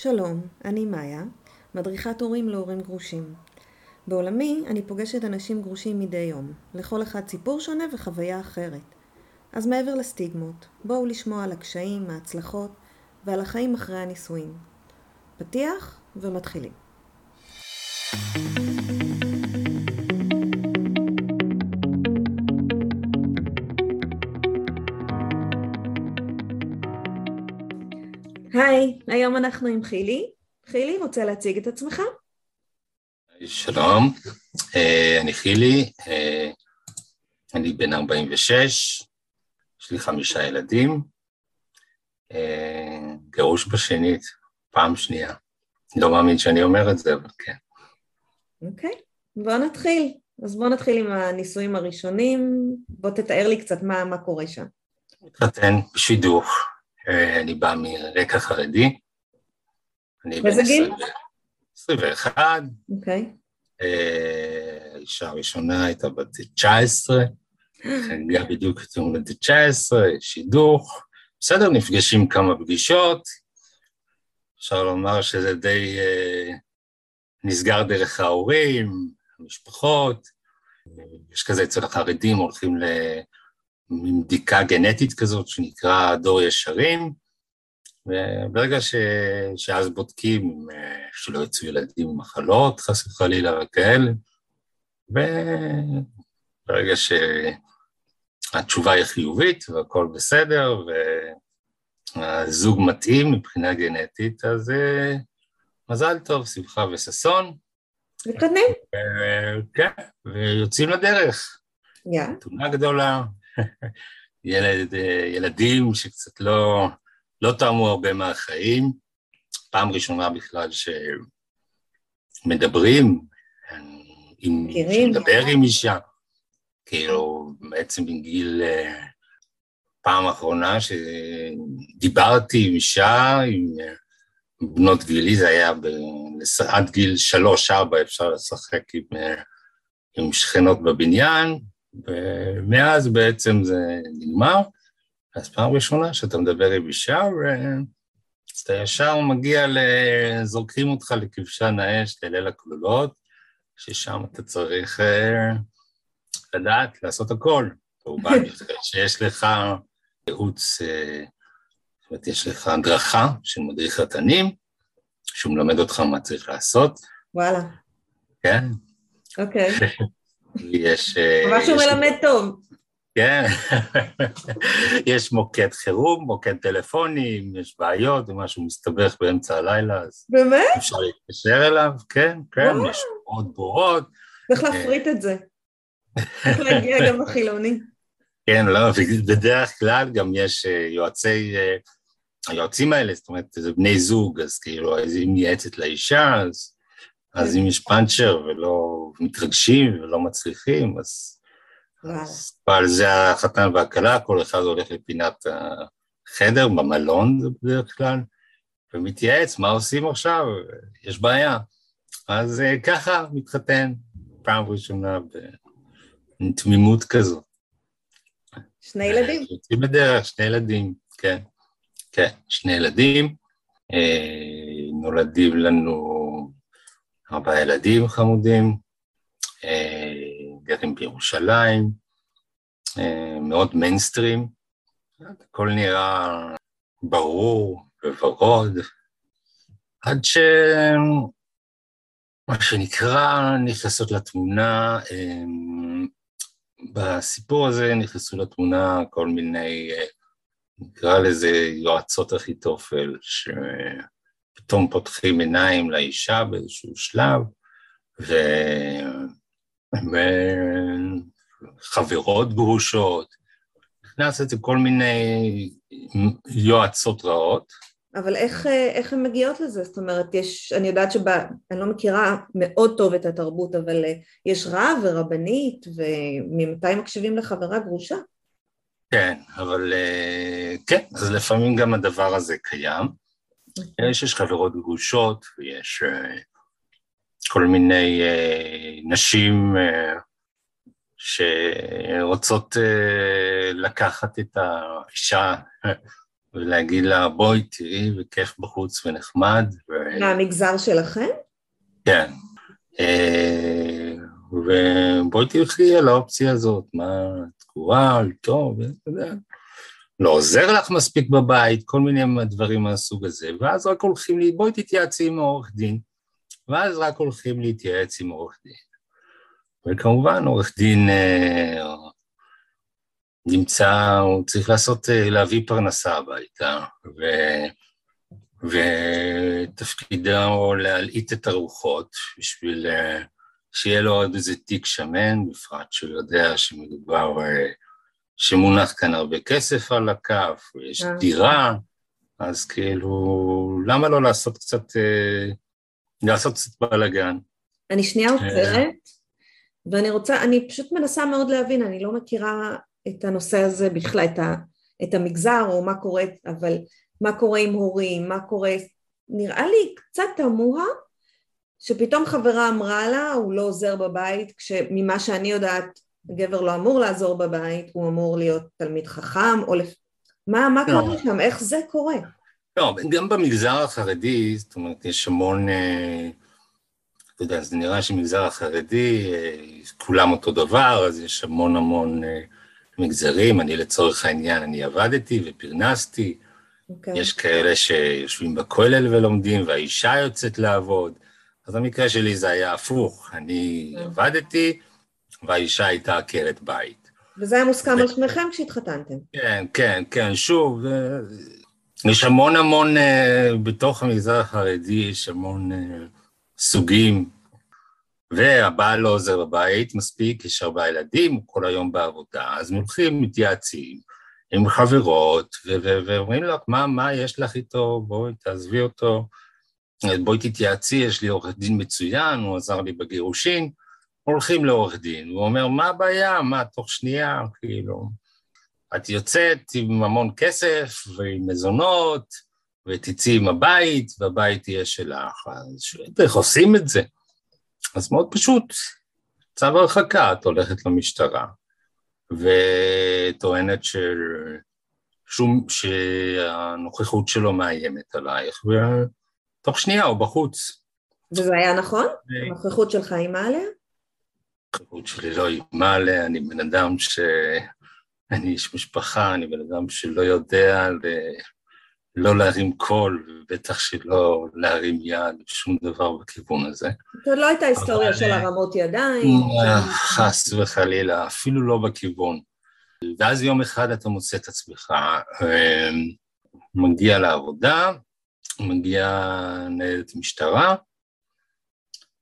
שלום, אני מאיה, מדריכת הורים להורים גרושים. בעולמי אני פוגשת אנשים גרושים מדי יום, לכל אחד סיפור שונה וחוויה אחרת. אז מעבר לסטיגמות, בואו לשמוע על הקשיים, ההצלחות ועל החיים אחרי הנישואים. פתיח ומתחילים. היי, היום אנחנו עם חילי. חילי, רוצה להציג את עצמך? שלום, אה, אני חילי, אה, אני בן 46, יש לי חמישה ילדים, אה, גירוש בשנית, פעם שנייה. לא מאמין שאני אומר את זה, אבל כן. אוקיי, okay. בוא נתחיל. אז בוא נתחיל עם הניסויים הראשונים, בוא תתאר לי קצת מה, מה קורה שם. מתחתן בשידוך, אני בא מרקע חרדי. באיזה גיל? 21. אוקיי. האישה הראשונה הייתה בת 19, חגגה בדיוק את יום הולדת 19, שידוך. בסדר, נפגשים כמה פגישות, אפשר לומר שזה די uh, נסגר דרך ההורים, המשפחות. יש כזה אצל החרדים, הולכים לבדיקה גנטית כזאת שנקרא דור ישרים, וברגע ש... שאז בודקים שלא יצאו ילדים עם מחלות, חס וחלילה וכאלה, וברגע שהתשובה היא חיובית והכל בסדר, והזוג מתאים מבחינה גנטית, אז מזל טוב, שמחה וששון. מתקדמים. כן, ויוצאים לדרך. Yeah. תאונה גדולה, ילד, ילדים שקצת לא... לא טעמו הרבה מהחיים, פעם ראשונה בכלל שמדברים, עם, שמדבר עם אישה, כאילו בעצם בגיל, פעם אחרונה שדיברתי עם אישה, עם בנות גילי, זה היה ב, עד גיל שלוש-ארבע אפשר לשחק עם, עם שכנות בבניין, ומאז בעצם זה נגמר. אז פעם ראשונה שאתה מדבר עם אישה, אז אתה ישר מגיע. זורקים אותך לכבשן האש, לליל הכלולות, ששם אתה צריך uh, לדעת לעשות הכל. כמובן, שיש לך ייעוץ, uh, זאת אומרת, יש לך הדרכה של מדריך רתנים, שהוא מלמד אותך מה צריך לעשות. וואלה. כן. אוקיי. יש... ממש הוא מלמד טוב. כן, יש מוקד חירום, מוקד טלפוני, אם יש בעיות, אם משהו מסתבך באמצע הלילה, אז... באמת? אפשר להתקשר אליו, כן, כן, יש מאוד ברורות. צריך להפריט את זה. צריך להגיע גם לחילוני. כן, לא, בדרך כלל גם יש יועצי, היועצים האלה, זאת אומרת, זה בני זוג, אז כאילו, אז היא מייעצת לאישה, אז, אז אם יש פאנצ'ר ולא מתרגשים ולא מצליחים, אז... אבל זה החתן והכלה, כל אחד הולך לפינת החדר, במלון זה בדרך כלל, ומתייעץ, מה עושים עכשיו? יש בעיה. אז ככה מתחתן, פעם ראשונה בתמימות כזו. שני ילדים? יוצאים בדרך, שני ילדים, כן. כן, שני ילדים. נולדים לנו ארבעה ילדים חמודים. גרים בירושלים, מאוד מיינסטרים, הכל נראה ברור וורוד, עד שמה שנקרא נכנסות לתמונה, בסיפור הזה נכנסו לתמונה כל מיני, נקרא לזה יועצות אחיתופל, שפתאום פותחים עיניים לאישה באיזשהו שלב, ו... וחברות גרושות, נכנס לזה כל מיני יועצות רעות. אבל איך, איך הן מגיעות לזה? זאת אומרת, יש, אני יודעת שבה, אני לא מכירה מאוד טוב את התרבות, אבל יש רב ורבנית, וממתי מקשיבים לחברה גרושה? כן, אבל כן, אז לפעמים גם הדבר הזה קיים. יש, יש חברות גרושות, ויש כל מיני uh, נשים uh, שרוצות לקחת את האישה ולהגיד לה, בואי תראי, וכיף בחוץ ונחמד. ו... מהמגזר שלכם? כן. אה, ובואי תלכי על האופציה הזאת, מה, תקועה, טוב, לא עוזר לך מספיק בבית, כל מיני דברים מהסוג הזה, ואז רק הולכים לי, בואי תתייעצי עם העורך דין, ואז רק הולכים להתייעץ עם עורך דין. וכמובן עורך דין אה, נמצא, הוא צריך לעשות, אה, להביא פרנסה הביתה, ו, ותפקידו להלעיט את הרוחות בשביל אה, שיהיה לו עוד איזה תיק שמן, בפרט שהוא יודע שמדובר, שמונח כאן הרבה כסף על הכף, ויש דירה, אז כאילו, למה לא לעשות קצת, לעשות קצת בלאגן? אני שנייה עוצרת. ואני רוצה, אני פשוט מנסה מאוד להבין, אני לא מכירה את הנושא הזה בכלל, את, ה, את המגזר או מה קורה, אבל מה קורה עם הורים, מה קורה, נראה לי קצת תמוה שפתאום חברה אמרה לה, הוא לא עוזר בבית, כשממה שאני יודעת, גבר לא אמור לעזור בבית, הוא אמור להיות תלמיד חכם, או לפ... מה, מה לא. קורה שם? איך זה קורה? לא, גם במגזר החרדי, זאת אומרת, יש המון... אה... אתה יודע, זה נראה שמגזר החרדי, אה, כולם אותו דבר, אז יש המון המון אה, מגזרים. אני לצורך העניין, אני עבדתי ופרנסתי. Okay. אוקיי. יש כאלה שיושבים בכולל ולומדים, והאישה יוצאת לעבוד. אז במקרה שלי זה היה הפוך, אני okay. עבדתי, והאישה הייתה עקרת בית. וזה היה מוסכם ו... על שניכם כשהתחתנתם. כן, כן, כן, שוב, אה, יש המון המון, בתוך המגזר החרדי יש המון סוגים, והבעל לא עוזר בבית מספיק, יש ארבעה ילדים, הוא כל היום בעבודה, אז הולכים, מתייעצים עם חברות, ואומרים לך, מה, מה יש לך איתו, בואי תעזבי אותו, בואי תתייעצי, יש לי עורך דין מצוין, הוא עזר לי בגירושין, הולכים לעורך דין, הוא אומר, מה הבעיה, מה, תוך שנייה, כאילו, את יוצאת עם המון כסף ועם מזונות, ותצאי עם הבית, והבית יהיה שלך. אז שואלת איך עושים את זה? אז מאוד פשוט, צו הרחקה, את הולכת למשטרה, וטוענת של... שום, שהנוכחות שלו מאיימת עלייך, ותוך שנייה הוא בחוץ. וזה היה נכון? ו... הנוכחות שלך אימה עליה? הנוכחות שלי לא אימה עליה, אני בן אדם ש... אני איש משפחה, אני בן אדם שלא יודע לא להרים קול, ובטח שלא להרים יד, שום דבר בכיוון הזה. זאת לא הייתה היסטוריה של הרמות ידיים. אה, חס וחלילה, אפילו לא בכיוון. ואז יום אחד אתה מוצא את עצמך, אה, מגיע לעבודה, מגיע ניידת משטרה,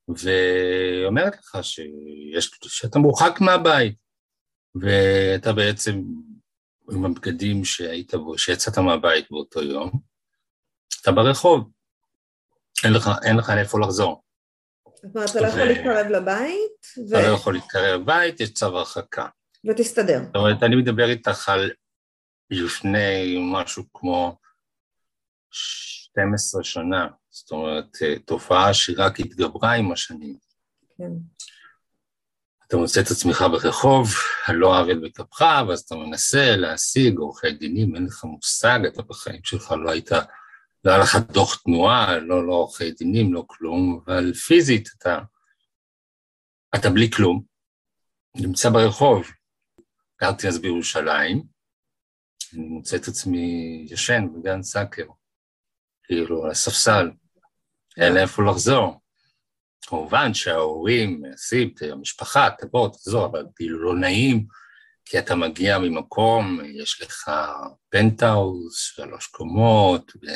ואומרת לך שיש, שאתה מורחק מהבית, ואתה בעצם עם הבגדים שהיית בו, שיצאת מהבית באותו יום, אתה ברחוב, אין לך, אין לך לאיפה לחזור. אומרת, אתה לא יכול להתקרב לבית? אתה לא יכול להתקרב לבית, יש צו הרחקה. ותסתדר. זאת אומרת, אני מדבר איתך על לפני משהו כמו 12 שנה, זאת אומרת, תופעה שרק התגברה עם השנים. כן. אתה מוצא את עצמך ברחוב, לא עוול בכפך, ואז אתה מנסה להשיג עורכי דינים, אין לך מושג, אתה בחיים שלך לא היית, לא היה לך דוח תנועה, לא, לא עורכי דינים, לא כלום, אבל פיזית אתה, אתה בלי כלום, נמצא ברחוב. גרתי אז בירושלים, אני מוצא את עצמי ישן בגן סאקר, כאילו, על הספסל, אין לאיפה לחזור. כמובן שההורים, הסיפט, המשפחה, תבוא, תחזור, אבל כאילו לא נעים, כי אתה מגיע ממקום, יש לך פנטהאוז, שלוש קומות, ו...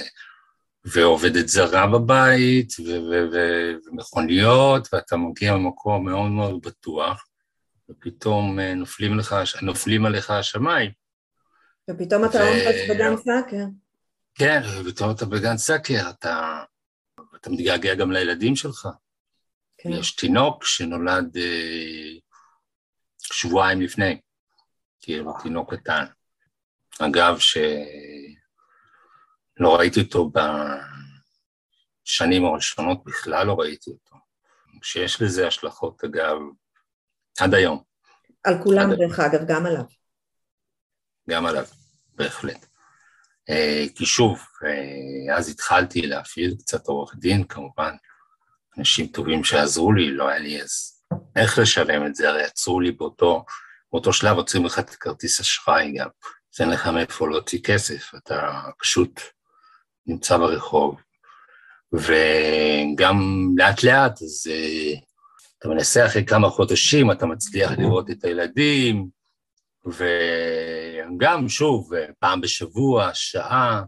ועובדת זרה בבית, ו... ו... ו... ומכוניות, ואתה מגיע ממקום מאוד מאוד בטוח, ופתאום אה, נופלים, לך, נופלים עליך השמיים. ופתאום אתה עומד ו... בגן סאקר. כן, ופתאום אתה בגן סאקר, אתה, אתה מתגעגע גם לילדים שלך. כן. יש תינוק שנולד אה, שבועיים לפני, כאילו תינוק קטן. אגב, שלא ראיתי אותו בשנים הראשונות, בכלל לא ראיתי אותו. שיש לזה השלכות, אגב, עד היום. על כולם, דרך אגב, גם עליו. גם עליו, בהחלט. כי שוב, אז התחלתי להפעיל קצת עורך דין, כמובן, אנשים טובים שעזרו לי, לא היה לי אז איך לשלם את זה, הרי עצרו לי באותו, באותו שלב, עוצרים לך את כרטיס אשראי גם, אז אין לך מאיפה להוציא כסף, אתה פשוט נמצא ברחוב, וגם לאט לאט, אז אתה מנסה אחרי כמה חודשים, אתה מצליח לראות את הילדים, וגם, שוב, פעם בשבוע, שעה,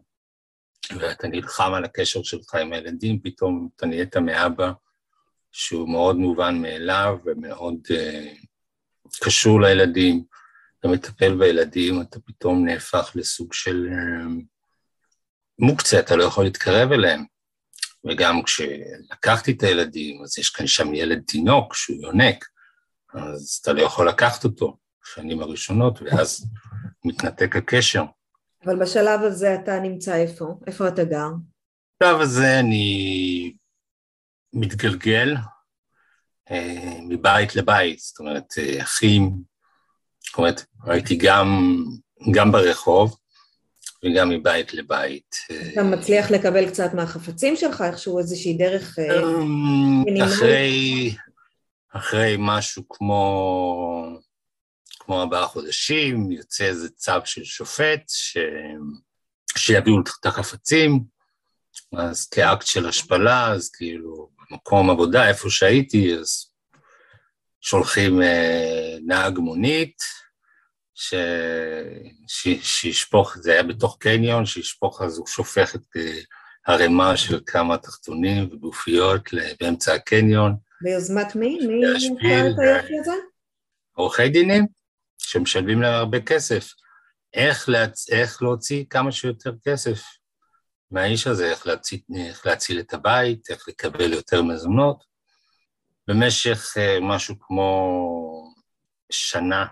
ואתה נלחם על הקשר שלך עם הילדים, פתאום אתה נהיית מאבא שהוא מאוד מובן מאליו ומאוד uh, קשור לילדים, אתה מטפל בילדים, אתה פתאום נהפך לסוג של uh, מוקצה, אתה לא יכול להתקרב אליהם. וגם כשלקחתי את הילדים, אז יש כאן שם ילד תינוק שהוא יונק, אז אתה לא יכול לקחת אותו בשנים הראשונות, ואז מתנתק הקשר. אבל בשלב הזה אתה נמצא איפה? איפה אתה גר? בשלב הזה אני מתגלגל אה, מבית לבית, זאת אומרת, אה, אחים, זאת אומרת, הייתי גם, גם ברחוב וגם מבית לבית. אתה מצליח לקבל קצת מהחפצים שלך, איכשהו איזושהי דרך אה, מינימלית? אחרי, אחרי משהו כמו, כמו ארבעה חודשים, יוצא איזה צו של שופט ש... שיביאו את החפצים, אז כאקט של השפלה, אז כאילו, במקום עבודה, איפה שהייתי, אז שולחים אה, נהג מונית, ש... ש... שישפוך, זה היה בתוך קניון, שישפוך, אז הוא שופך את אה, ערימה של כמה תחתונים וגופיות באמצע הקניון. ביוזמת מי? מי עשה את היופי הזה? עורכי דינים, שמשלמים להם הרבה כסף. איך, להצ... איך להוציא כמה שיותר כסף מהאיש הזה, איך להציל, איך להציל את הבית, איך לקבל יותר מזונות. במשך uh, משהו כמו שנה,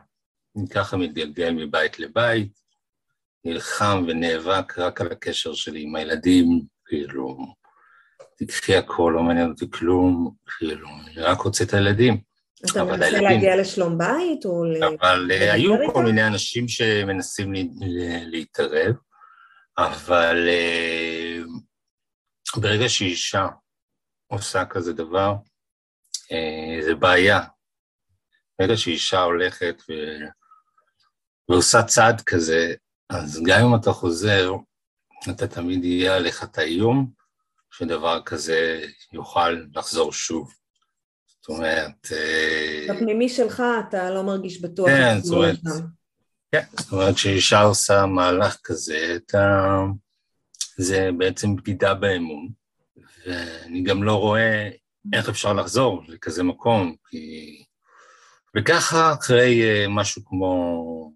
אני ככה מתגלגל מבית לבית, נלחם ונאבק רק על הקשר שלי עם הילדים, כאילו, תקחי הכל, לא מעניין אותי כלום, כאילו, אני רק רוצה את הילדים. אתה מנסה. להגיע לשלום בית או ל... אבל uh, היו כל מיני אנשים שמנסים להתערב. אבל uh, ברגע שאישה עושה כזה דבר, uh, זה בעיה. ברגע שאישה הולכת ו... ועושה צעד כזה, אז גם אם אתה חוזר, אתה תמיד יהיה עליך את האיום שדבר כזה יוכל לחזור שוב. זאת אומרת... אה, בפנימי שלך אתה לא מרגיש בטוח. כן, זאת אומרת, כן, זאת אומרת שאישה עושה מהלך כזה, אתה... זה בעצם בגידה באמון, ואני גם לא רואה איך אפשר לחזור לכזה מקום, כי... וככה אחרי אה, משהו כמו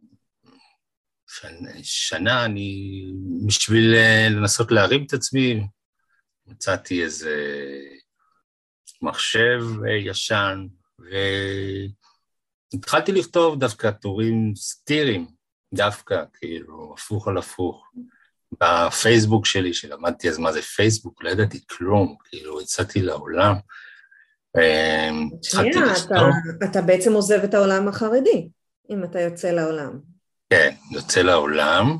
שנה, שנה אני, בשביל אה, לנסות להרים את עצמי, מצאתי איזה מחשב אה, ישן, ו... התחלתי לכתוב דווקא טורים סטיריים, דווקא, כאילו, הפוך על הפוך. בפייסבוק שלי, שלמדתי אז מה זה פייסבוק, לא ידעתי כלום, כאילו, יצאתי לעולם. אמ, שנייה, אתה, אתה בעצם עוזב את העולם החרדי, אם אתה יוצא לעולם. כן, יוצא לעולם,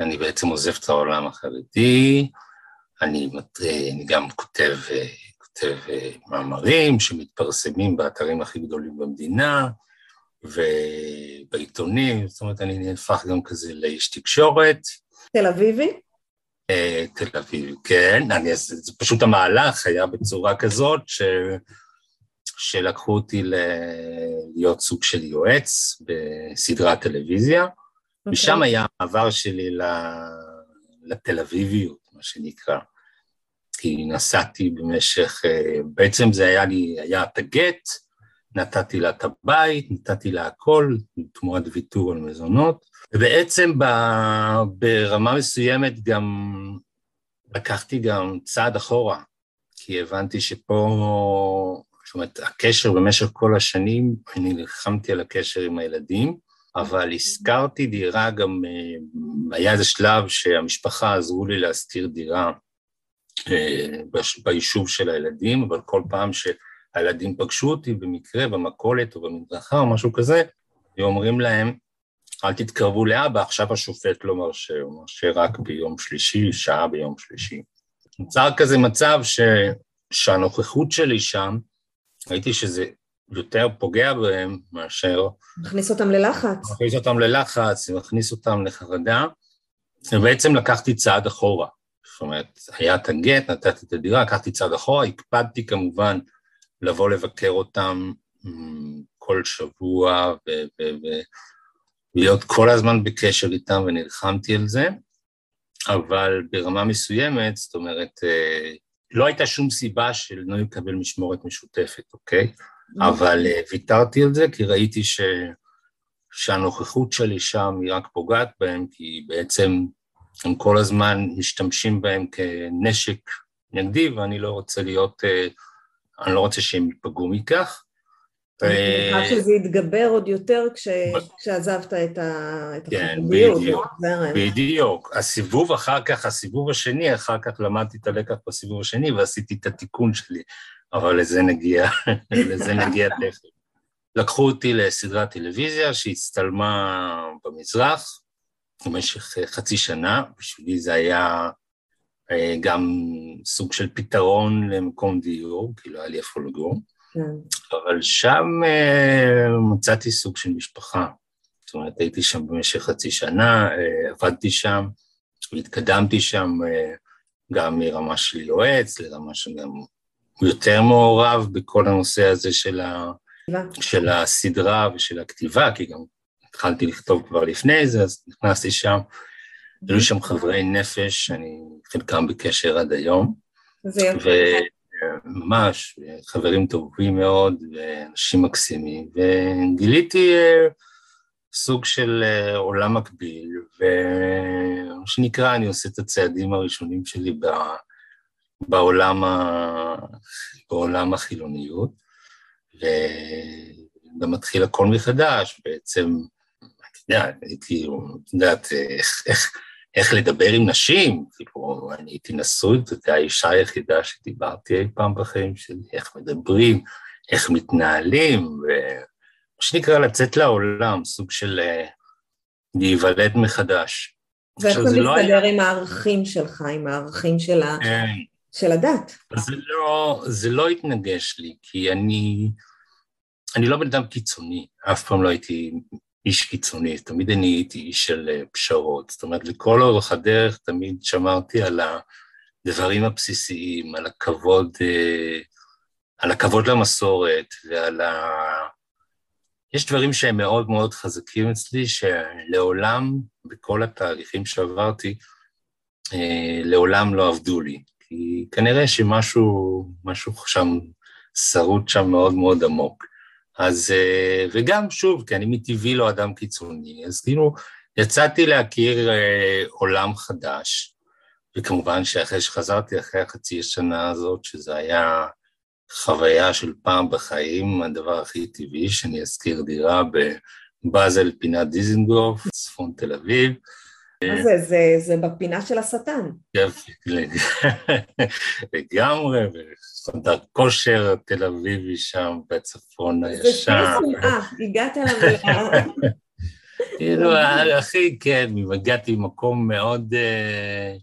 אני בעצם עוזב את העולם החרדי, אני, אני גם כותב, כותב אה, מאמרים שמתפרסמים באתרים הכי גדולים במדינה, ובעיתונים, זאת אומרת, אני נהפך גם כזה לאיש תקשורת. תל אביבי? אה, תל אביב, כן, אני, זה פשוט המהלך היה בצורה כזאת ש, שלקחו אותי ל, להיות סוג של יועץ בסדרת טלוויזיה, okay. אוקיי. ושם היה המעבר שלי לתל אביביות, מה שנקרא. כי נסעתי במשך, אה, בעצם זה היה לי, היה את הגט, נתתי לה את הבית, נתתי לה הכל, תמורת ויתור על מזונות, ובעצם ב, ברמה מסוימת גם לקחתי גם צעד אחורה, כי הבנתי שפה, זאת אומרת, הקשר במשך כל השנים, אני נלחמתי על הקשר עם הילדים, אבל הזכרתי דירה גם, אה, היה איזה שלב שהמשפחה עזרו לי להשכיר דירה ביישוב של הילדים, אבל כל פעם ש... הילדים פגשו אותי במקרה במכולת או במדרכה או משהו כזה, ואומרים להם, אל תתקרבו לאבא, עכשיו השופט לא מרשה, הוא מרשה רק ביום שלישי, שעה ביום שלישי. נוצר כזה מצב ש... שהנוכחות שלי שם, ראיתי שזה יותר פוגע בהם מאשר... מכניס אותם ללחץ. מכניס אותם ללחץ, מכניס אותם לחרדה, ובעצם לקחתי צעד אחורה. זאת אומרת, היה את הגט, נתתי את הדירה, לקחתי צעד אחורה, הקפדתי כמובן לבוא לבקר אותם כל שבוע ולהיות כל הזמן בקשר איתם ונלחמתי על זה, אבל ברמה מסוימת, זאת אומרת, אה, לא הייתה שום סיבה שלא יקבל משמורת משותפת, אוקיי? אוקיי. אבל אה, ויתרתי על זה כי ראיתי ש... שהנוכחות שלי שם היא רק פוגעת בהם, כי בעצם הם כל הזמן משתמשים בהם כנשק נגדי, ואני לא רוצה להיות, אה, אני לא רוצה שהם ייפגעו מכך. אני מניחה שזה יתגבר עוד יותר כשעזבת את החגיגיות. כן, בדיוק, בדיוק. הסיבוב אחר כך, הסיבוב השני, אחר כך למדתי את הלקח בסיבוב השני ועשיתי את התיקון שלי, אבל לזה נגיע, לזה נגיע תכף. לקחו אותי לסדרת טלוויזיה שהצטלמה במזרח במשך חצי שנה, בשבילי זה היה אה, גם סוג של פתרון למקום דיור, כי לא היה לי איפה לגור. כן. אבל שם uh, מצאתי סוג של משפחה. זאת אומרת, הייתי שם במשך חצי שנה, עבדתי שם, והתקדמתי שם גם מרמה של יועץ לרמה שגם יותר מעורב בכל הנושא הזה של, ה, של הסדרה ושל הכתיבה, כי גם התחלתי לכתוב כבר לפני זה, אז נכנסתי שם. היו שם חברי נפש, אני חלקם בקשר עד היום. זה יפה. ממש, חברים טובים מאוד ואנשים מקסימים, וגיליתי אה, סוג של אה, עולם מקביל, ומה שנקרא, אני עושה את הצעדים הראשונים שלי בעולם, ה... בעולם החילוניות, וגם מתחיל הכל מחדש, בעצם, את יודעת, הייתי, את יודעת, איך, איך, איך לדבר עם נשים, כאילו, אני הייתי נשוי, זאת האישה היחידה שדיברתי אי פעם בחיים שלי, איך מדברים, איך מתנהלים, ומה שנקרא לצאת לעולם, סוג של אה, להיוולד מחדש. ואיך זה לא מסתדר היה... עם הערכים שלך, עם הערכים של, ה... כן. של הדת? זה לא, זה לא התנגש לי, כי אני, אני לא בן אדם קיצוני, אף פעם לא הייתי איש קיצוני, תמיד אני הייתי איש של אה, פשרות. זאת אומרת, לכל אורך הדרך תמיד שמרתי על הדברים הבסיסיים, על הכבוד, אה, על הכבוד למסורת ועל ה... יש דברים שהם מאוד מאוד חזקים אצלי, שלעולם, בכל התהליכים שעברתי, אה, לעולם לא עבדו לי. כי כנראה שמשהו, משהו שם, שרוט שם מאוד מאוד עמוק. אז, אה, וגם, שוב, כי אני מטבעי לא אדם קיצוני, אז כאילו, יצאתי להכיר אה, עולם חדש, וכמובן שאחרי שחזרתי, אחרי החצי השנה הזאת, שזה היה חוויה של פעם בחיים, הדבר הכי טבעי, שאני אזכיר דירה בבאזל, פינת דיזנגוף, צפון תל אביב, מה זה? זה, זה בפינה של השטן. יופי, לגמרי, וחדר כושר תל אביבי שם בצפון הישר. זה אה, הגעת למליאה. כאילו, הכי, כן, הגעתי ממקום מאוד... אה,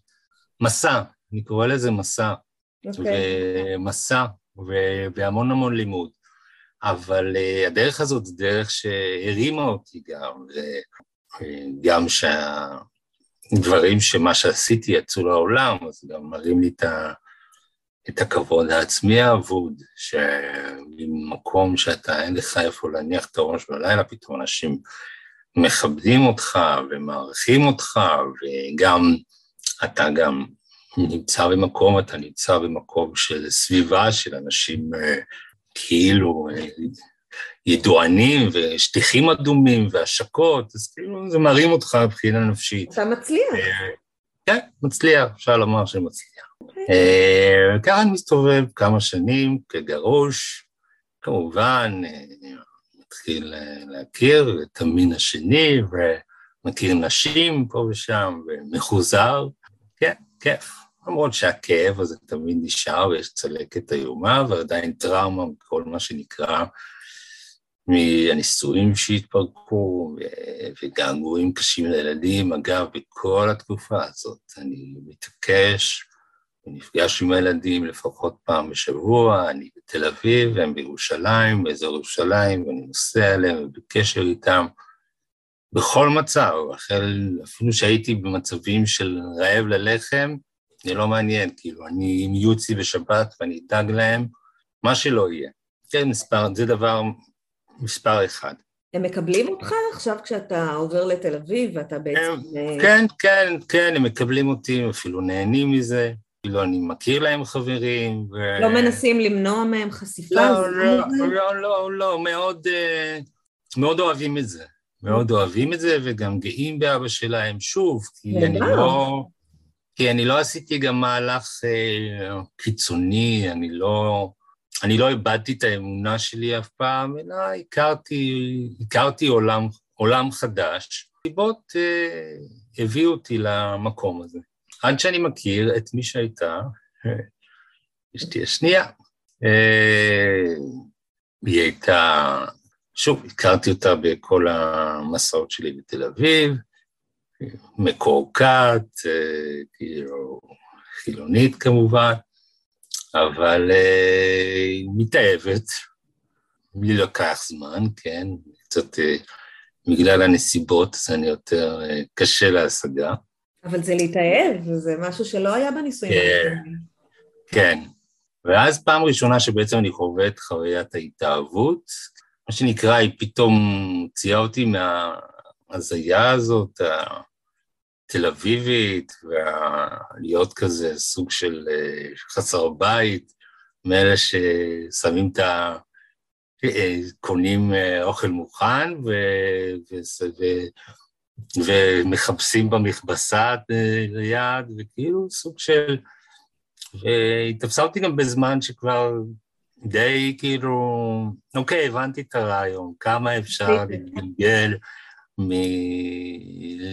מסע, אני קורא לזה מסע. אוקיי. ומסע, והמון המון לימוד. אבל uh, הדרך הזאת זו דרך שהרימה אותי גם, וגם שה... דברים שמה שעשיתי יצאו לעולם, אז גם מראים לי את, ה, את הכבוד העצמי האבוד, שממקום שאתה אין לך איפה להניח את הראש בלילה, פתאום אנשים מכבדים אותך ומעריכים אותך, וגם אתה גם נמצא במקום, אתה נמצא במקום של סביבה של אנשים אה, כאילו אה, ידוענים ושטיחים אדומים והשקות, אז כאילו זה מרים אותך מבחינה נפשית. אתה מצליח. אה, כן, מצליח, אפשר לומר שמצליח. אוקיי. אה, ככה אני מסתובב כמה שנים כגרוש, כמובן, אה, מתחיל להכיר את המין השני, ומכיר נשים פה ושם, ומחוזר, כן, כיף. למרות שהכאב הזה תמיד נשאר ויש צלקת איומה ועדיין טראומה מכל מה שנקרא מהנישואים שהתפרקו וגעגועים קשים לילדים. אגב, בכל התקופה הזאת אני מתעקש ונפגש עם הילדים לפחות פעם בשבוע, אני בתל אביב, הם בירושלים, באזור ירושלים, ואני נוסע אליהם ובקשר איתם בכל מצב, החל, אפילו שהייתי במצבים של רעב ללחם, זה לא מעניין, כאילו, אני, עם יוצי בשבת ואני אדאג להם, מה שלא יהיה. כן, מספר, זה דבר מספר אחד. הם מקבלים אותך עכשיו כשאתה עובר לתל אביב ואתה בעצם... אה, כן, כן, כן, הם מקבלים אותי, אפילו נהנים מזה. כאילו, אני מכיר להם חברים. ו... לא מנסים למנוע מהם חשיפה? לא, לא, לא, לא, לא, מאוד, אה, מאוד אוהבים את זה. מאוד אוהבים את זה, וגם גאים באבא שלהם, שוב, כי אני לא... כי אני לא עשיתי גם מהלך אה, קיצוני, אני לא... אני לא איבדתי את האמונה שלי אף פעם, אלא הכרתי, הכרתי עולם, עולם חדש. סיבות אה, הביאו אותי למקום הזה. עד שאני מכיר את מי שהייתה אשתי השנייה. אה, היא הייתה, שוב, הכרתי אותה בכל המסעות שלי בתל אביב, מקורקעת, אה, כאילו, חילונית כמובן, אבל אה, מתאהבת. לי לקח זמן, כן, קצת בגלל הנסיבות זה אני יותר קשה להשגה. אבל זה להתאהב, זה משהו שלא היה בנישואים. כן, כן. ואז פעם ראשונה שבעצם אני חווה את חוויית ההתאהבות, מה שנקרא, היא פתאום הוציאה אותי מההזיה הזאת, התל אביבית, ולהיות כזה סוג של אה, חסר בית, מאלה ששמים את ה... אה, קונים אה, אוכל מוכן, ו... ו... ו... ומכבסים במכבסה אה, ליד, וכאילו סוג של... והיא תפסה אותי גם בזמן שכבר די כאילו, אוקיי, הבנתי את הרעיון, כמה אפשר להתגלגל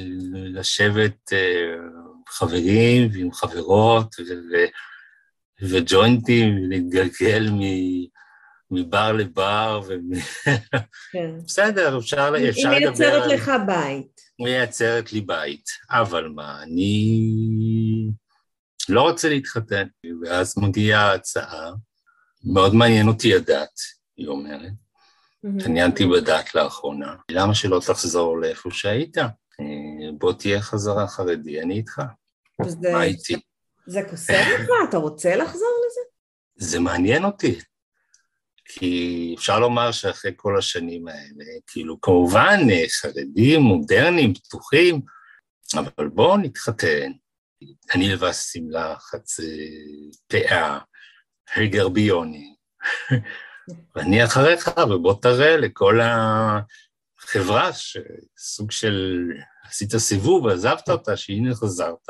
מלשבת אה, חברים ועם חברות וג'וינטים, להתגלגל מבר לבר, כן. בסדר, אפשר לדבר... היא מייצרת לך בית. מייצרת לי בית, אבל מה, אני לא רוצה להתחתן, ואז מגיעה ההצעה, מאוד מעניין אותי הדת, היא אומרת. התעניינתי בדת לאחרונה, למה שלא תחזור לאיפה שהיית? אה, בוא תהיה חזרה חרדי, אני איתך. מה איתי? זה קוסם לך? אתה רוצה לחזור לזה? זה מעניין אותי. כי אפשר לומר שאחרי כל השנים האלה, כאילו כמובן חרדים, מודרניים, פתוחים, אבל בואו נתחתן. אני לבש שמלה חצי פאה, גרביוני, ואני אחריך, ובוא תראה לכל החברה שסוג של עשית סיבוב, עזבת אותה, שהנה חזרת,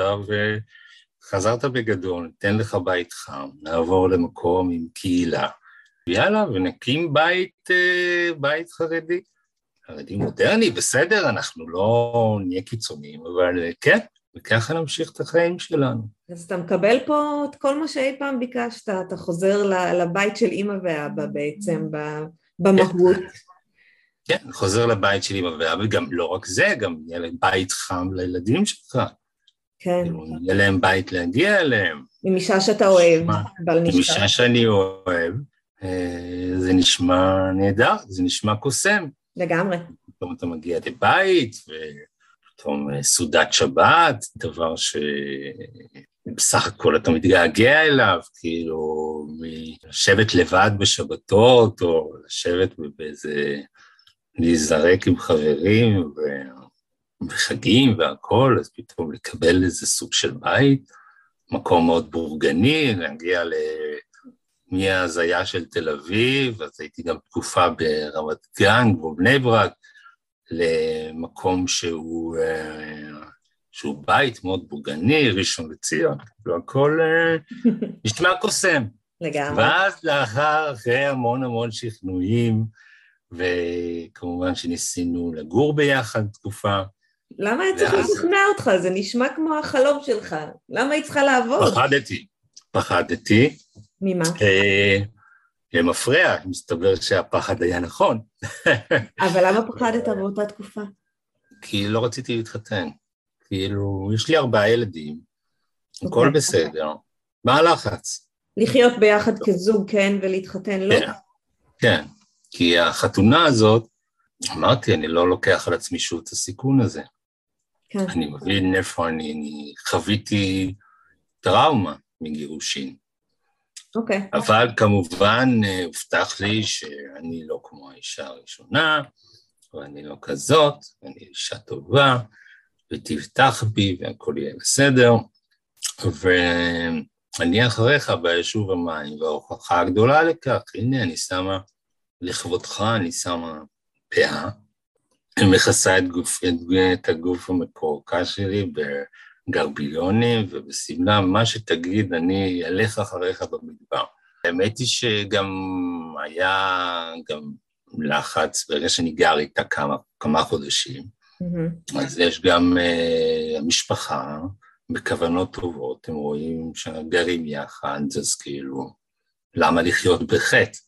וחזרת בגדול, ניתן לך בית חם, נעבור למקום עם קהילה. יאללה, ונקים בית, אה, בית חרדי. חרדי מודרני, בסדר, אנחנו לא נהיה קיצוניים, אבל אה, כן, וככה נמשיך את החיים שלנו. אז אתה מקבל פה את כל מה שאי פעם ביקשת, אתה חוזר לבית של אימא ואבא בעצם, במהות. כן, כן, חוזר לבית של אימא ואבא, וגם לא רק זה, גם יהיה להם בית חם לילדים שלך. כן. יהיה להם בית להגיע אליהם. עם אישה שאתה אוהב. עם אישה שאני אוהב, אה, זה נשמע נהדר, זה נשמע קוסם. לגמרי. פתאום אתה מגיע לבית, ופתאום אה, סעודת שבת, דבר שבסך הכל אתה מתגעגע אליו, כאילו, לשבת לבד בשבתות, או לשבת באיזה... להיזרק עם חברים וחגים והכול, אז פתאום לקבל איזה סוג של בית, מקום מאוד בורגני, להגיע ל... מההזיה של תל אביב, אז הייתי גם תקופה ברמת גן, כמו בני ברק, למקום שהוא, אה, שהוא בית מאוד בוגני, ראשון לציון, והכל אה, נשמע קוסם. לגמרי. ואז לאחר, אחרי המון המון שכנועים, וכמובן שניסינו לגור ביחד תקופה. למה היית צריך לשכנע אותך? זה נשמע כמו החלום שלך. למה היית צריכה לעבוד? פחדתי, פחדתי. ממה? למפרע, מסתבר שהפחד היה נכון. אבל למה פחדת באותה תקופה? כי לא רציתי להתחתן. כאילו, יש לי ארבעה ילדים, הכל okay. בסדר. מה הלחץ? לחיות ביחד כזוג, כן, ולהתחתן, לא? כן, כן. כי החתונה הזאת, אמרתי, אני לא לוקח על עצמי שוב את הסיכון הזה. כן. אני מבין איפה אני, אני חוויתי טראומה מגירושין. אוקיי. Okay. אבל כמובן אה, הובטח לי שאני לא כמו האישה הראשונה, ואני לא כזאת, ואני אישה טובה, ותבטח בי והכל יהיה בסדר. ואני אחריך ביישוב המים, וההוכחה הגדולה לכך, הנה אני שמה, לכבודך אני שמה פאה, מכסה את, גוף, את, את הגוף המקורקע שלי בגרביונים ובשמלה, מה שתגיד, אני אלך אחריך במדבר. האמת היא שגם היה גם לחץ ברגע שאני גר איתה כמה, כמה חודשים. Mm-hmm. אז יש גם uh, המשפחה בכוונות טובות, הם רואים שגרים יחד, אז כאילו, למה לחיות בחטא?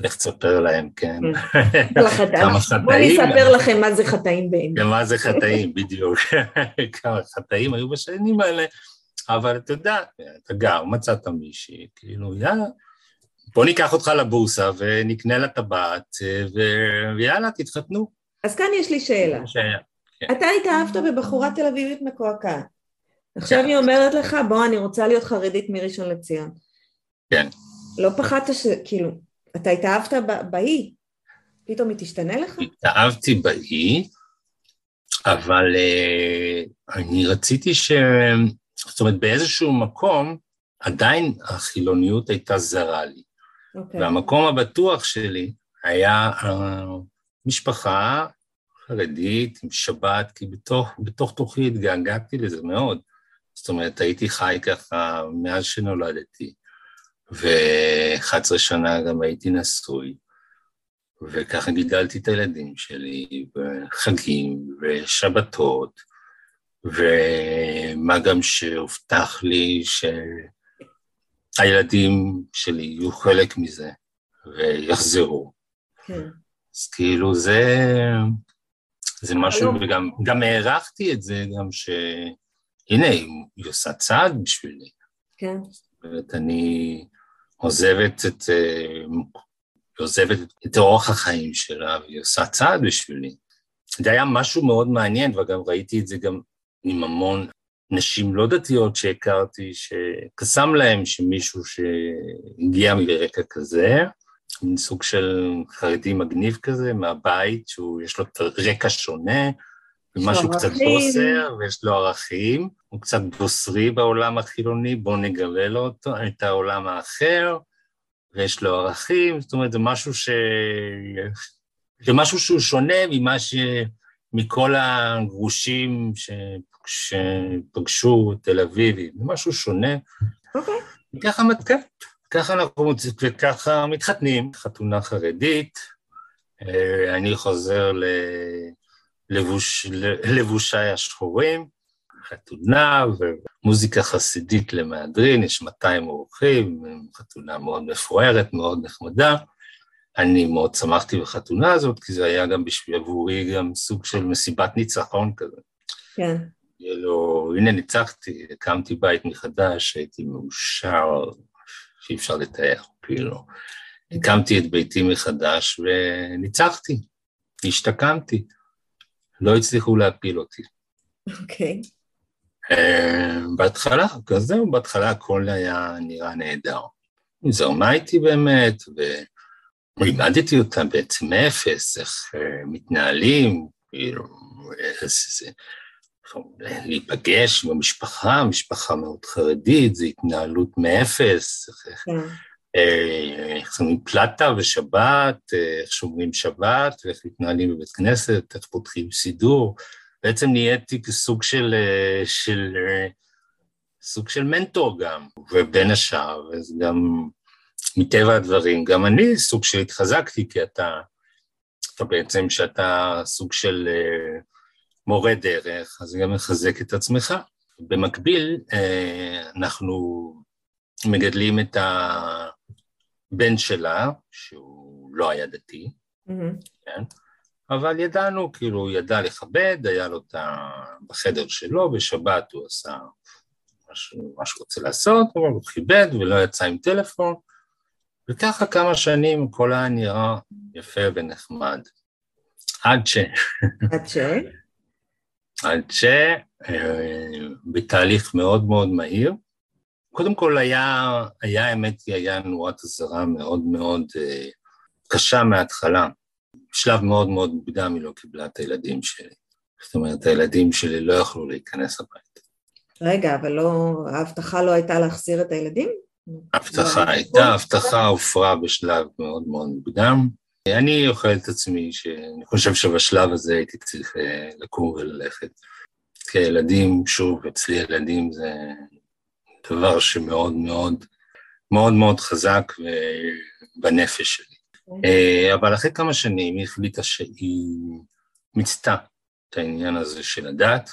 לך תספר להם, כן. כמה חטאים. בוא נספר לכם מה זה חטאים באמת. כן, מה זה חטאים, בדיוק. כמה חטאים היו בשנים האלה, אבל אתה יודע, אתה גר, מצאת מישהי, כאילו, יאללה, בוא ניקח אותך לבורסה ונקנה לה טבעת, ויאללה, תתחתנו. אז כאן יש לי שאלה. כן. אתה התאהבת בבחורה תל אביבית מקועקעת. עכשיו כן. היא אומרת לך, בוא, אני רוצה להיות חרדית מראשון לציון. כן. לא פחדת ש... כאילו, אתה התאהבת באי, פתאום היא תשתנה לך? התאהבתי באי, אבל uh, אני רציתי ש... זאת אומרת, באיזשהו מקום, עדיין החילוניות הייתה זרה לי. Okay. אוקיי. והמקום הבטוח שלי היה uh, משפחה חרדית עם שבת, כי בתוך, בתוך תוכי התגעגעתי לזה מאוד. זאת אומרת, הייתי חי ככה מאז שנולדתי. ו-11 שנה גם הייתי נשוי, וככה גידלתי את הילדים שלי בחגים ושבתות, ומה גם שהובטח לי שהילדים שלי יהיו חלק מזה ויחזרו. כן. אז כאילו זה, זה משהו, וגם גם הערכתי את זה, גם שהנה, היא עושה צעד בשבילי. כן. זאת אומרת, אני עוזבת את, אה, עוזבת את אורח החיים שלה, והיא עושה צעד בשבילי. זה היה משהו מאוד מעניין, וגם ראיתי את זה גם עם המון נשים לא דתיות שהכרתי, שקסם להם שמישהו שהגיע מרקע כזה, מין סוג של חרדי מגניב כזה, מהבית, שהוא, יש לו רקע שונה, ומשהו קצת בוסר, ויש לו ערכים, הוא קצת בוסרי בעולם החילוני, בואו נגלה לו אותו, את העולם האחר, ויש לו ערכים, זאת אומרת, זה משהו ש... זה משהו שהוא שונה ממה ש... מכל הגרושים ש... שפגשו תל אביבי, זה משהו שונה. אוקיי. Okay. ככה, כן, ככה אנחנו וככה מתחתנים, חתונה חרדית, אה, אני חוזר ל... לבוש, לבושיי השחורים, חתונה ומוזיקה חסידית למהדרין, יש 200 אורחים, חתונה מאוד מפוארת, מאוד נחמדה. אני מאוד שמחתי בחתונה הזאת, כי זה היה גם בשביל עבורי גם סוג של מסיבת ניצחון כזה. כן. כאילו, הנה ניצחתי, הקמתי בית מחדש, הייתי מאושר, שאי אפשר לתאר, כאילו. הקמתי את ביתי מחדש וניצחתי, השתקמתי. לא הצליחו להפיל אותי. אוקיי. Okay. אה, בהתחלה, כזהו, בהתחלה הכל היה נראה נהדר. היא זרמה איתי באמת, ולימדתי אותה בעצם מאפס, איך uh, מתנהלים, כאילו, להיפגש עם המשפחה, משפחה מאוד חרדית, זו התנהלות מאפס, איך... אה, איך שמים פלטה ושבת, אה, איך שומרים שבת, ואיך מתנהלים בבית כנסת, איך פותחים סידור. בעצם נהייתי כסוג של, אה, של, סוג של מנטור גם, ובין השאר, אז גם מטבע הדברים, גם אני סוג של התחזקתי, כי אתה, אתה בעצם, שאתה סוג של מורה דרך, אז גם מחזק את עצמך. במקביל, אנחנו מגדלים את ה... בן שלה, שהוא לא היה דתי, mm-hmm. כן? אבל ידענו, כאילו, הוא ידע לכבד, היה לו את ה... בחדר שלו, בשבת הוא עשה מה שהוא רוצה לעשות, אבל הוא כיבד ולא יצא עם טלפון, וככה כמה שנים הכל היה נראה יפה ונחמד. עד ש... עד ש? עד ש... אה, בתהליך מאוד מאוד מהיר. קודם כל היה, היה האמת היא, היה נורת אזהרה מאוד מאוד אה, קשה מההתחלה. בשלב מאוד מאוד מוקדם היא לא קיבלה את הילדים שלי. זאת אומרת, הילדים שלי לא יכלו להיכנס הביתה. רגע, אבל לא, ההבטחה לא הייתה להחזיר את הילדים? הבטחה הייתה, הבטחה הופרה בשלב מאוד מאוד מוקדם. אני אוכל את עצמי, שאני חושב שבשלב הזה הייתי צריך אה, לקום וללכת. כי הילדים, שוב, אצלי ילדים זה דבר שמאוד מאוד, מאוד מאוד חזק בנפש שלי. אה, אבל אחרי כמה שנים היא החליטה שהיא מיצתה את העניין הזה של הדת.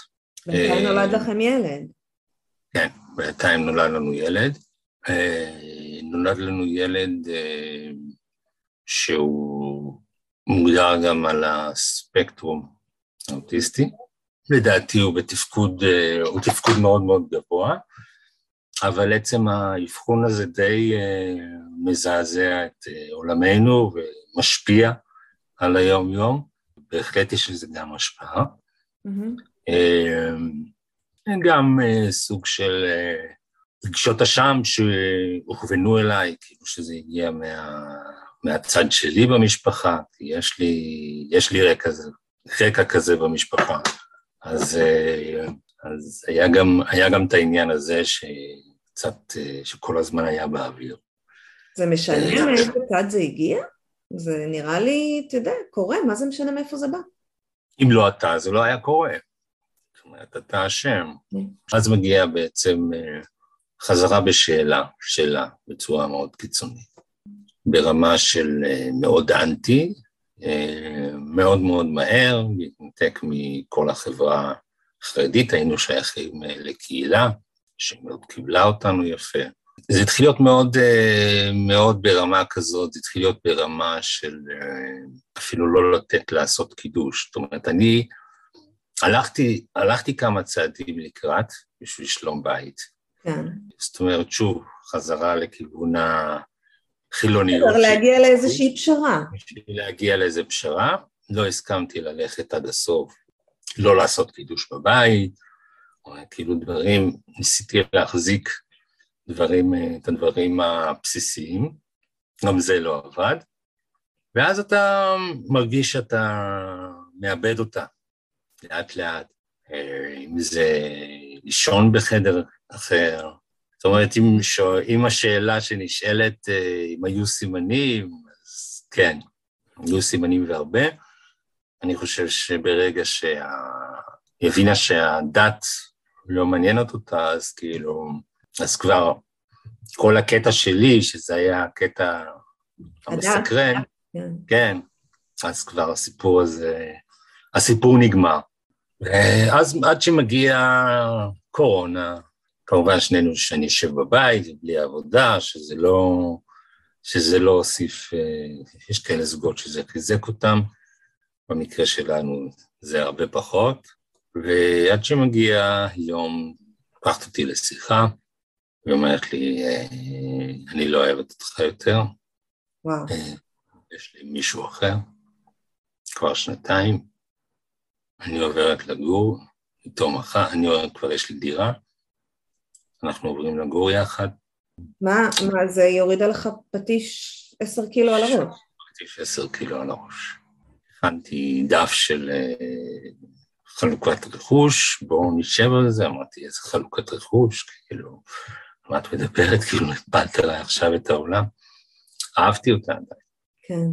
מתי אה, נולד לכם ילד? כן, בינתיים נולד לנו ילד. נולד לנו ילד שהוא מוגדר גם על הספקטרום האוטיסטי. לדעתי הוא בתפקוד, אה, הוא תפקוד מאוד מאוד גבוה, אבל עצם האבחון הזה די אה, מזעזע את אה, עולמנו ומשפיע על היום-יום, בהחלט יש לזה גם השפעה. Mm-hmm. גם סוג של רגשות אשם שהוכוונו אליי, כאילו שזה הגיע מה, מהצד שלי במשפחה, כי יש לי, יש לי רקע, רקע כזה במשפחה. אז, אז היה, גם, היה גם את העניין הזה שקצת, אה, שכל הזמן היה באוויר. זה משנה אה, מאיזה צד זה הגיע? זה נראה לי, אתה יודע, קורה, מה זה משנה מאיפה זה בא? אם לא אתה, זה לא היה קורה. זאת אומרת, אתה אשם. כן. אז מגיע בעצם חזרה בשאלה, שאלה, בצורה מאוד קיצונית. ברמה של מאוד אנטי, מאוד מאוד מהר, להתנתק מכל החברה החרדית, היינו שייכים אה, לקהילה שמאוד קיבלה אותנו יפה. זה התחיל להיות מאוד, אה, מאוד ברמה כזאת, זה התחיל להיות ברמה של אה, אפילו לא לתת לעשות קידוש. זאת אומרת, אני הלכתי, הלכתי כמה צעדים לקראת בשביל שלום בית. כן. זאת אומרת, שוב, חזרה לכיוון ה... חילוניות. להגיע לאיזושהי פשרה. בשביל להגיע לאיזה פשרה, לא הסכמתי ללכת עד הסוף, לא לעשות קידוש בבית, כאילו דברים, ניסיתי להחזיק דברים, את הדברים הבסיסיים, גם זה לא עבד, ואז אתה מרגיש שאתה מאבד אותה. לאט לאט, אה, אם זה לישון בחדר אחר, זאת אומרת, אם, אם השאלה שנשאלת, אה, אם היו סימנים, אז כן, היו סימנים והרבה. אני חושב שברגע שהיא הבינה שהדת לא מעניינת אותה, אז כאילו, אז כבר כל הקטע שלי, שזה היה הקטע המסקרן, כן. כן, אז כבר הסיפור הזה, הסיפור נגמר. ואז עד שמגיע קורונה, כמובן שנינו שאני אשב בבית, בלי עבודה, שזה לא, שזה לא הוסיף, אה, יש כאלה זוגות שזה חיזק אותם, במקרה שלנו זה הרבה פחות, ועד שמגיע יום, לקחת אותי לשיחה, ואומרת לי, אה, אני לא אוהבת אותך יותר, וואו. אה, יש לי מישהו אחר, כבר שנתיים, אני עוברת לגור איתו מחר, אני כבר יש לי דירה, אנחנו עוברים לגור יחד. מה, מה זה יורידה לך פטיש עשר קילו על הראש? פטיש עשר קילו על הראש. הכנתי דף של uh, חלוקת רכוש, בואו נשב על זה, אמרתי, איזה חלוקת רכוש, כאילו, מה את מדברת, כאילו, הפלת עליי עכשיו את העולם. אהבתי אותה עדיין. כן.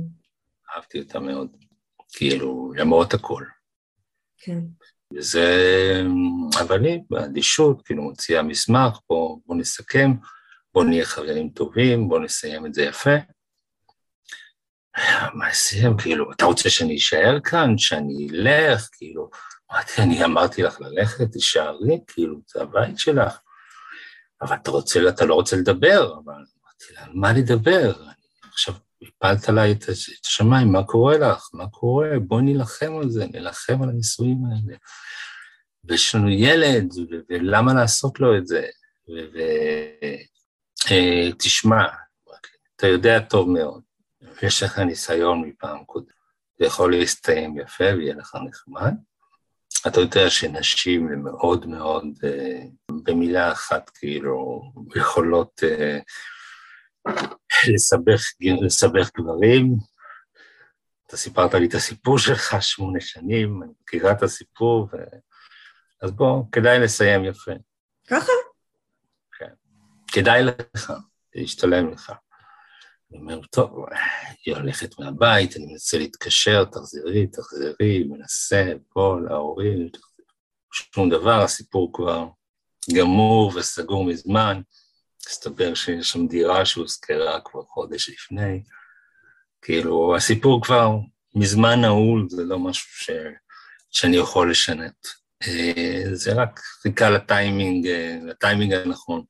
אהבתי אותה מאוד, כאילו, למרות הכל. כן. וזה, אבל היא באדישות, כאילו מוציאה מסמך, בוא, בוא נסכם, בוא נהיה חברים טובים, בוא נסיים את זה יפה. מה נסיים, כאילו, אתה רוצה שאני אשאר כאן, שאני אלך, כאילו, אמרתי, אני אמרתי לך ללכת, תישארי, כאילו, זה הבית שלך. אבל אתה רוצה, אתה לא רוצה לדבר, אבל אמרתי לה, על מה לדבר? עכשיו הפלת עליי את השמיים, מה קורה לך? מה קורה? בואי נילחם על זה, נילחם על הנישואים האלה. ויש לנו ילד, ולמה לעשות לו את זה? ותשמע, אה, אתה יודע טוב מאוד, יש לך ניסיון מפעם קודם, זה יכול להסתיים יפה ויהיה לך נחמד. אתה יודע שנשים הן מאוד מאוד, אה, במילה אחת כאילו, יכולות אה, לסבך, לסבך גברים. אתה סיפרת לי את הסיפור שלך שמונה שנים, אני מכירה את הסיפור, ו... אז בוא, כדאי לסיים יפה. ככה? כן. כדאי לך, זה ישתלם לך. אומר, טוב, היא הולכת מהבית, אני מנסה להתקשר, תחזרי, תחזרי, מנסה, פה, להורים, שום דבר, הסיפור כבר גמור וסגור מזמן. מסתבר שיש שם דירה שהוזכרה כבר חודש לפני. כאילו, הסיפור כבר מזמן נעול, זה לא משהו ש... שאני יכול לשנות. אה, זה רק חיכה לטיימינג, אה, לטיימינג הנכון.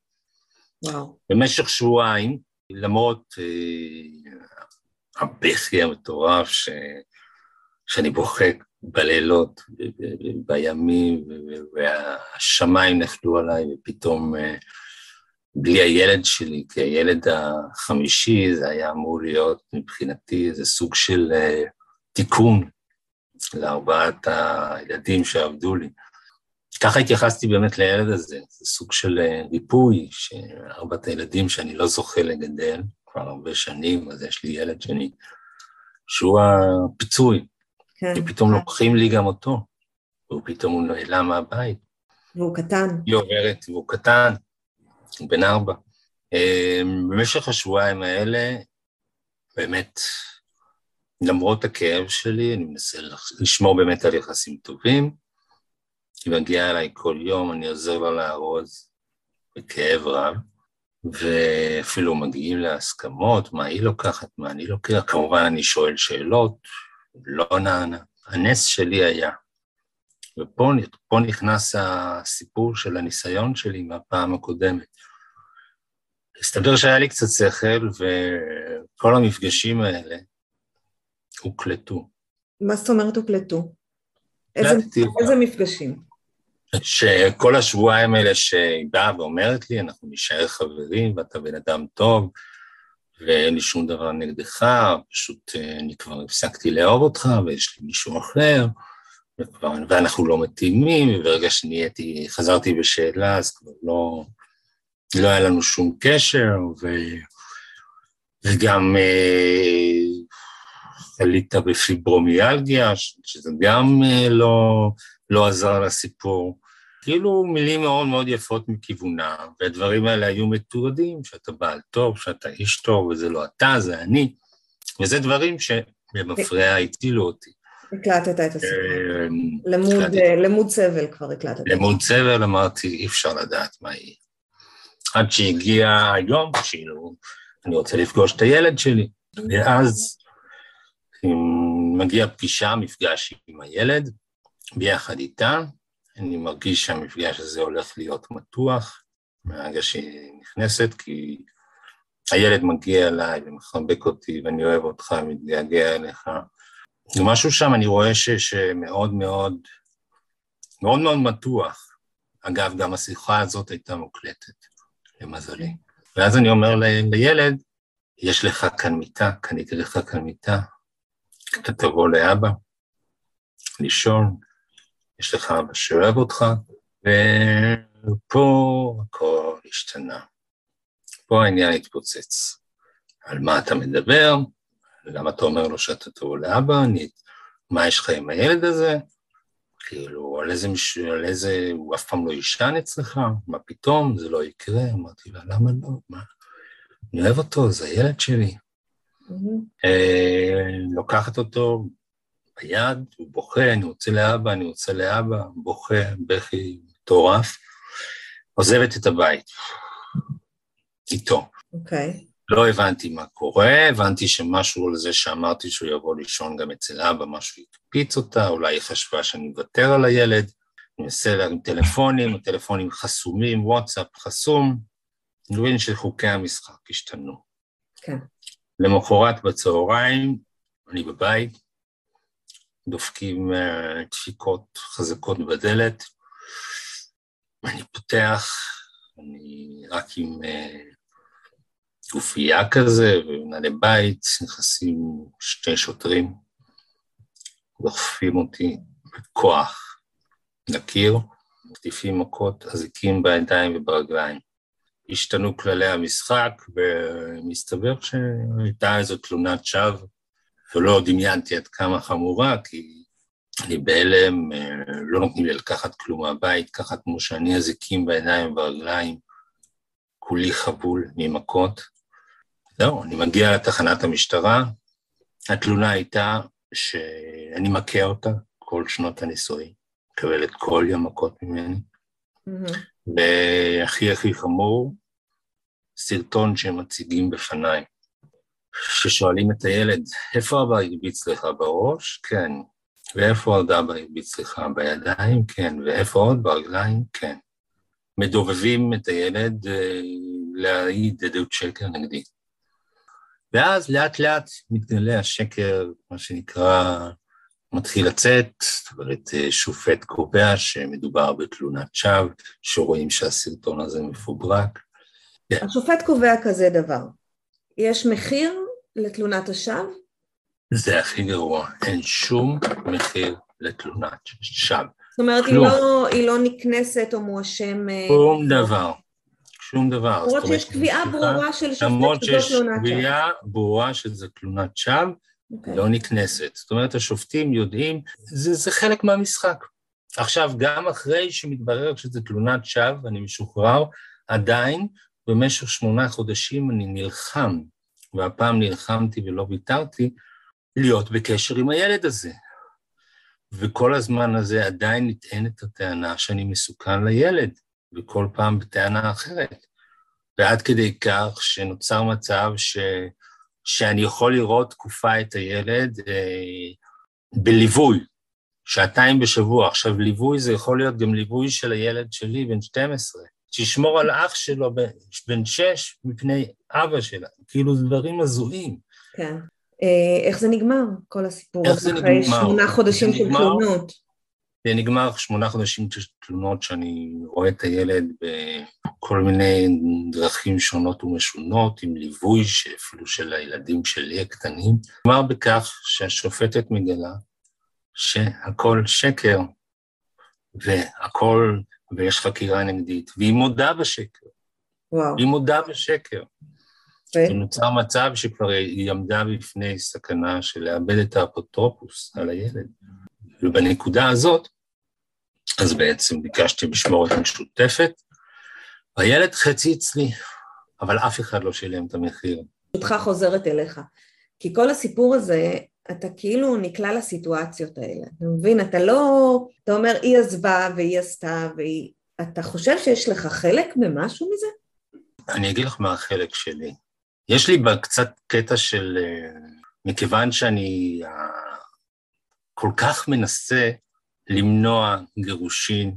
וואו. במשך שבועיים, למרות אה, הבכי המטורף ש... שאני בוכה בלילות, בימים, והשמיים נפלו עליי, ופתאום בלי הילד שלי, כי הילד החמישי, זה היה אמור להיות מבחינתי איזה סוג של תיקון לארבעת הילדים שעבדו לי. ככה התייחסתי באמת לילד הזה, זה סוג של אה, ריפוי, שארבעת הילדים שאני לא זוכה לגדל כבר הרבה שנים, אז יש לי ילד שני, שהוא הפיצוי. כן. ופתאום כן. לוקחים לי גם אותו, והוא פתאום הוא נעלם מהבית. והוא קטן. היא עוברת, והוא קטן, הוא בן ארבע. אה, במשך השבועיים האלה, באמת, למרות הכאב שלי, אני מנסה לשמור באמת על יחסים טובים. היא מגיעה אליי כל יום, אני עוזר לה לארוז בכאב רב, ואפילו מגיעים להסכמות, מה היא לוקחת, מה אני לוקח. כמובן, אני שואל שאלות, לא נענה. הנס שלי היה, ופה נכנס הסיפור של הניסיון שלי מהפעם הקודמת. הסתבר שהיה לי קצת שכל, וכל המפגשים האלה הוקלטו. מה זאת אומרת הוקלטו? איזה, איזה מפגשים? שכל השבועיים האלה שהיא באה ואומרת לי, אנחנו נשאר חברים ואתה בן אדם טוב ואין לי שום דבר נגדך, פשוט אה, אני כבר הפסקתי לאהוב אותך ויש לי מישהו אחר, וכבר, ואנחנו לא מתאימים, וברגע שנהייתי, חזרתי בשאלה, אז כבר לא, לא היה לנו שום קשר, ו, וגם אה, עלית בפיברומיאלגיה, שזה גם אה, לא, לא עזר לסיפור. כאילו מילים מאוד מאוד יפות מכיוונה, והדברים האלה היו מתועדים, שאתה בעל טוב, שאתה איש טוב, וזה לא אתה, זה אני, וזה דברים שבמפריע הצילו אותי. הקלטת את הסיפור. אה, למוד סבל כבר הקלטת. למוד סבל אמרתי, אי אפשר לדעת מה יהיה. עד שהגיע היום, כאילו, אני רוצה לפגוש את הילד שלי, ואז מגיעה פגישה, מפגש עם הילד, ביחד איתה, אני מרגיש שהמפגש הזה הולך להיות מתוח מהרגע שהיא נכנסת, כי הילד מגיע אליי ומחבק אותי ואני אוהב אותך ומתגעגע אליך. ומשהו שם אני רואה ש, שמאוד מאוד, מאוד מאוד מתוח. אגב, גם השיחה הזאת הייתה מוקלטת, למזלי. ואז אני אומר לילד, יש לך כאן מיטה, קניתי לך כאן מיטה, אתה תבוא לאבא, לישון, יש לך אבא שאוהב אותך, ופה הכל השתנה. פה העניין התפוצץ. על מה אתה מדבר, למה אתה אומר לו שאתה תבוא לאבא, אני, מה יש לך עם הילד הזה, כאילו, על איזה מישהו, על איזה, הוא אף פעם לא יישן אצלך, מה פתאום, זה לא יקרה, אמרתי לה, למה לא, מה, אני אוהב אותו, זה הילד שלי. Mm-hmm. אה, לוקחת אותו, ביד, הוא בוכה, אני רוצה לאבא, אני רוצה לאבא, בוכה, בכי מטורף, עוזבת את הבית, איתו. אוקיי. Okay. לא הבנתי מה קורה, הבנתי שמשהו על זה שאמרתי שהוא יבוא לישון גם אצל אבא, משהו הקפיץ אותה, אולי היא חשבה שאני מוותר על הילד, אני מנסה להרים טלפונים, הטלפונים חסומים, וואטסאפ חסום, אני מבין שחוקי המשחק השתנו. כן. למחרת בצהריים, אני בבית, דופקים uh, דפיקות חזקות בדלת, אני פותח, אני רק עם uh, גופייה כזה, ומנהלי בית, נכנסים שני שוטרים, דוחפים אותי בכוח לקיר, מקטיפים מכות אזיקים בידיים וברגליים. השתנו כללי המשחק, ומסתבר שהייתה איזו תלונת שווא, ולא דמיינתי עד כמה חמורה, כי אני בהלם, לא נותנים לי לקחת כלום מהבית, ככה כמו שאני אזיקים בידיים וברגליים, כולי חבול ממכות. זהו, אני מגיע לתחנת המשטרה, התלונה הייתה שאני מכה אותה כל שנות הנישואי, מקבלת כל יום מכות ממני. Mm-hmm. והכי הכי חמור, סרטון שהם מציגים בפניי, ששואלים את הילד, איפה אבא הרביץ לך בראש? כן. ואיפה עוד אבא הרביץ לך בידיים? כן. ואיפה עוד? ברגליים? כן. מדובבים את הילד אה, להעיד עדות שקר נגדי. ואז לאט לאט מתגלה השקר, מה שנקרא, מתחיל לצאת, זאת אומרת, שופט קובע שמדובר בתלונת שווא, שרואים שהסרטון הזה מפוברק. השופט קובע כזה דבר, יש מחיר לתלונת השווא? זה הכי גרוע, אין שום מחיר לתלונת שווא. זאת אומרת, היא לא, היא לא נקנסת או מואשם... אה, שום דבר. שום דבר. למרות שיש קביעה ברורה של שופט למרות שיש קביעה ברורה שזה תלונת שווא, okay. אוקיי. לא נקנסת. זאת אומרת, השופטים יודעים, זה, זה חלק מהמשחק. עכשיו, גם אחרי שמתברר שזה תלונת שווא, אני משוחרר, עדיין במשך שמונה חודשים אני נלחם, והפעם נלחמתי ולא ויתרתי, להיות בקשר עם הילד הזה. וכל הזמן הזה עדיין נטענת הטענה שאני מסוכן לילד. וכל פעם בטענה אחרת. ועד כדי כך שנוצר מצב ש, שאני יכול לראות תקופה את הילד אה, בליווי, שעתיים בשבוע. עכשיו, ליווי זה יכול להיות גם ליווי של הילד שלי, בן 12, שישמור על אח שלו בן 6 מפני אבא שלה. כאילו, דברים הזויים. כן. אה, איך זה נגמר, כל הסיפור? איך זה נגמר? אחרי שמונה חודשים של תלונות. זה נגמר שמונה חודשים של תלונות שאני רואה את הילד בכל מיני דרכים שונות ומשונות, עם ליווי אפילו של הילדים שלי הקטנים. נגמר בכך שהשופטת מגלה שהכל שקר, והכל, ויש חקירה נגדית, והיא מודה בשקר. וואו. היא מודה בשקר. ו... ונוצר מצב שכבר היא עמדה בפני סכנה של לאבד את האפוטרופוס על הילד. ובנקודה הזאת, אז בעצם ביקשתי משמורת משותפת, והילד חצי אצלי, אבל אף אחד לא שילם את המחיר. אותך חוזרת אליך, כי כל הסיפור הזה, אתה כאילו נקלע לסיטואציות האלה, אתה מבין? אתה לא, אתה אומר, היא עזבה והיא עשתה, והיא... אתה חושב שיש לך חלק במשהו מזה? אני אגיד לך מה החלק שלי. יש לי קצת קטע של, אה, מכיוון שאני אה, כל כך מנסה למנוע גירושין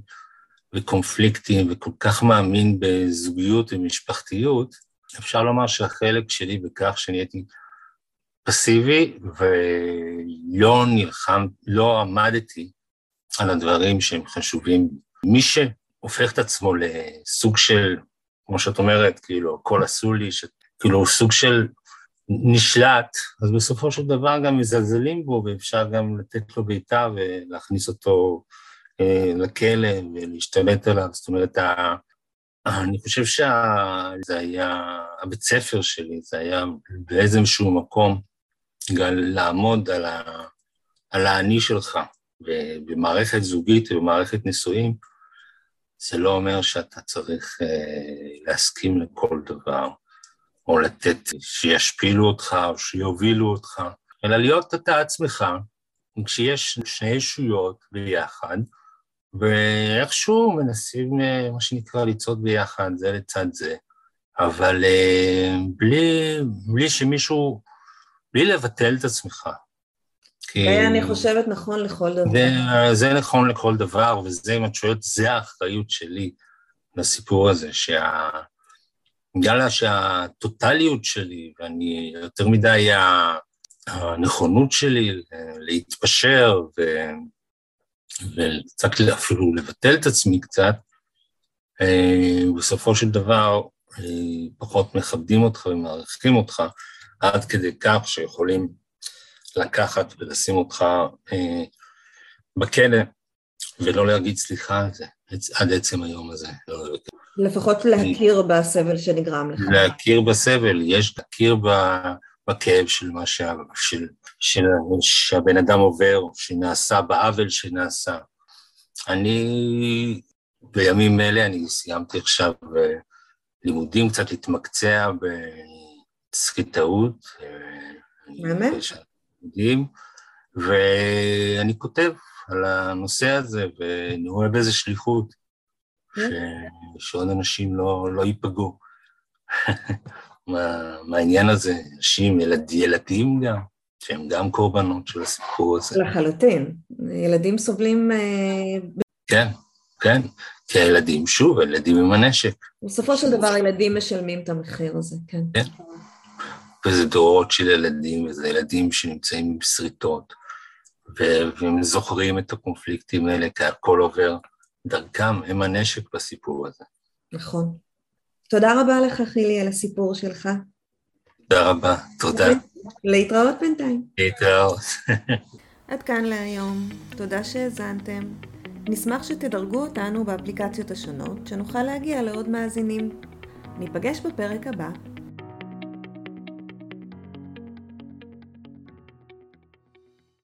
וקונפליקטים וכל כך מאמין בזוגיות ומשפחתיות, אפשר לומר שהחלק שלי בכך שאני הייתי פסיבי ולא נלחם, לא עמדתי על הדברים שהם חשובים. מי שהופך את עצמו לסוג של, כמו שאת אומרת, כאילו, הכל עשו לי, כאילו, סוג של נשלט, אז בסופו של דבר גם מזלזלים בו, ואפשר גם לתת לו בעיטה ולהכניס אותו אה, לכלא ולהשתלט עליו. זאת אומרת, ה... אני חושב שזה היה, הבית ספר שלי, זה היה באיזשהו מקום לעמוד על, ה... על האני שלך, ובמערכת זוגית ובמערכת נישואים, זה לא אומר שאתה צריך אה, להסכים לכל דבר. או לתת שישפילו אותך או שיובילו אותך, אלא להיות אתה עצמך, כשיש שני ישויות ביחד, ואיכשהו מנסים, אה, מה שנקרא, לצעוד ביחד, זה לצד זה, אבל אה, בלי, בלי שמישהו, בלי לבטל את עצמך. כי... אני חושבת נכון לכל דבר. זה, זה נכון לכל דבר, וזה, אם את שואלת, זה האחריות שלי לסיפור הזה, שה... בגלל שהטוטליות שלי, ואני יותר מדי הנכונות שלי להתפשר ו... וקצת אפילו לבטל את עצמי קצת, אה, בסופו של דבר אה, פחות מכבדים אותך ומעריכים אותך, עד כדי כך שיכולים לקחת ולשים אותך אה, בכלא ולא להגיד סליחה על זה, עד עצם היום הזה. לפחות להכיר בסבל שנגרם לך. להכיר בסבל, יש להכיר בכאב של מה שה, של, של, שהבן אדם עובר, שנעשה, בעוול שנעשה. אני, בימים אלה, אני סיימתי עכשיו אה, לימודים, קצת להתמקצע בסחיטאות. אה, באמת? ואני כותב על הנושא הזה, ואני רואה באיזה שליחות, כן. שעוד אנשים לא, לא ייפגעו. מהעניין הזה, אנשים, ילד, ילדים גם, שהם גם קורבנות של הסיפור הזה. לחלוטין. ילדים סובלים... אה, כן, כן, כי הילדים, שוב, הילדים עם הנשק. בסופו של דבר הילדים משלמים את המחיר הזה, כן. כן. וזה דורות של ילדים, וזה ילדים שנמצאים עם שריטות, והם זוכרים את הקונפליקטים האלה, כי הכל עובר דרכם, הם הנשק בסיפור הזה. נכון. תודה רבה לך, חילי, על הסיפור שלך. תודה רבה, תודה. להתראות בינתיים. להתראות. עד כאן להיום, תודה שהאזנתם. נשמח שתדרגו אותנו באפליקציות השונות, שנוכל להגיע לעוד מאזינים. ניפגש בפרק הבא.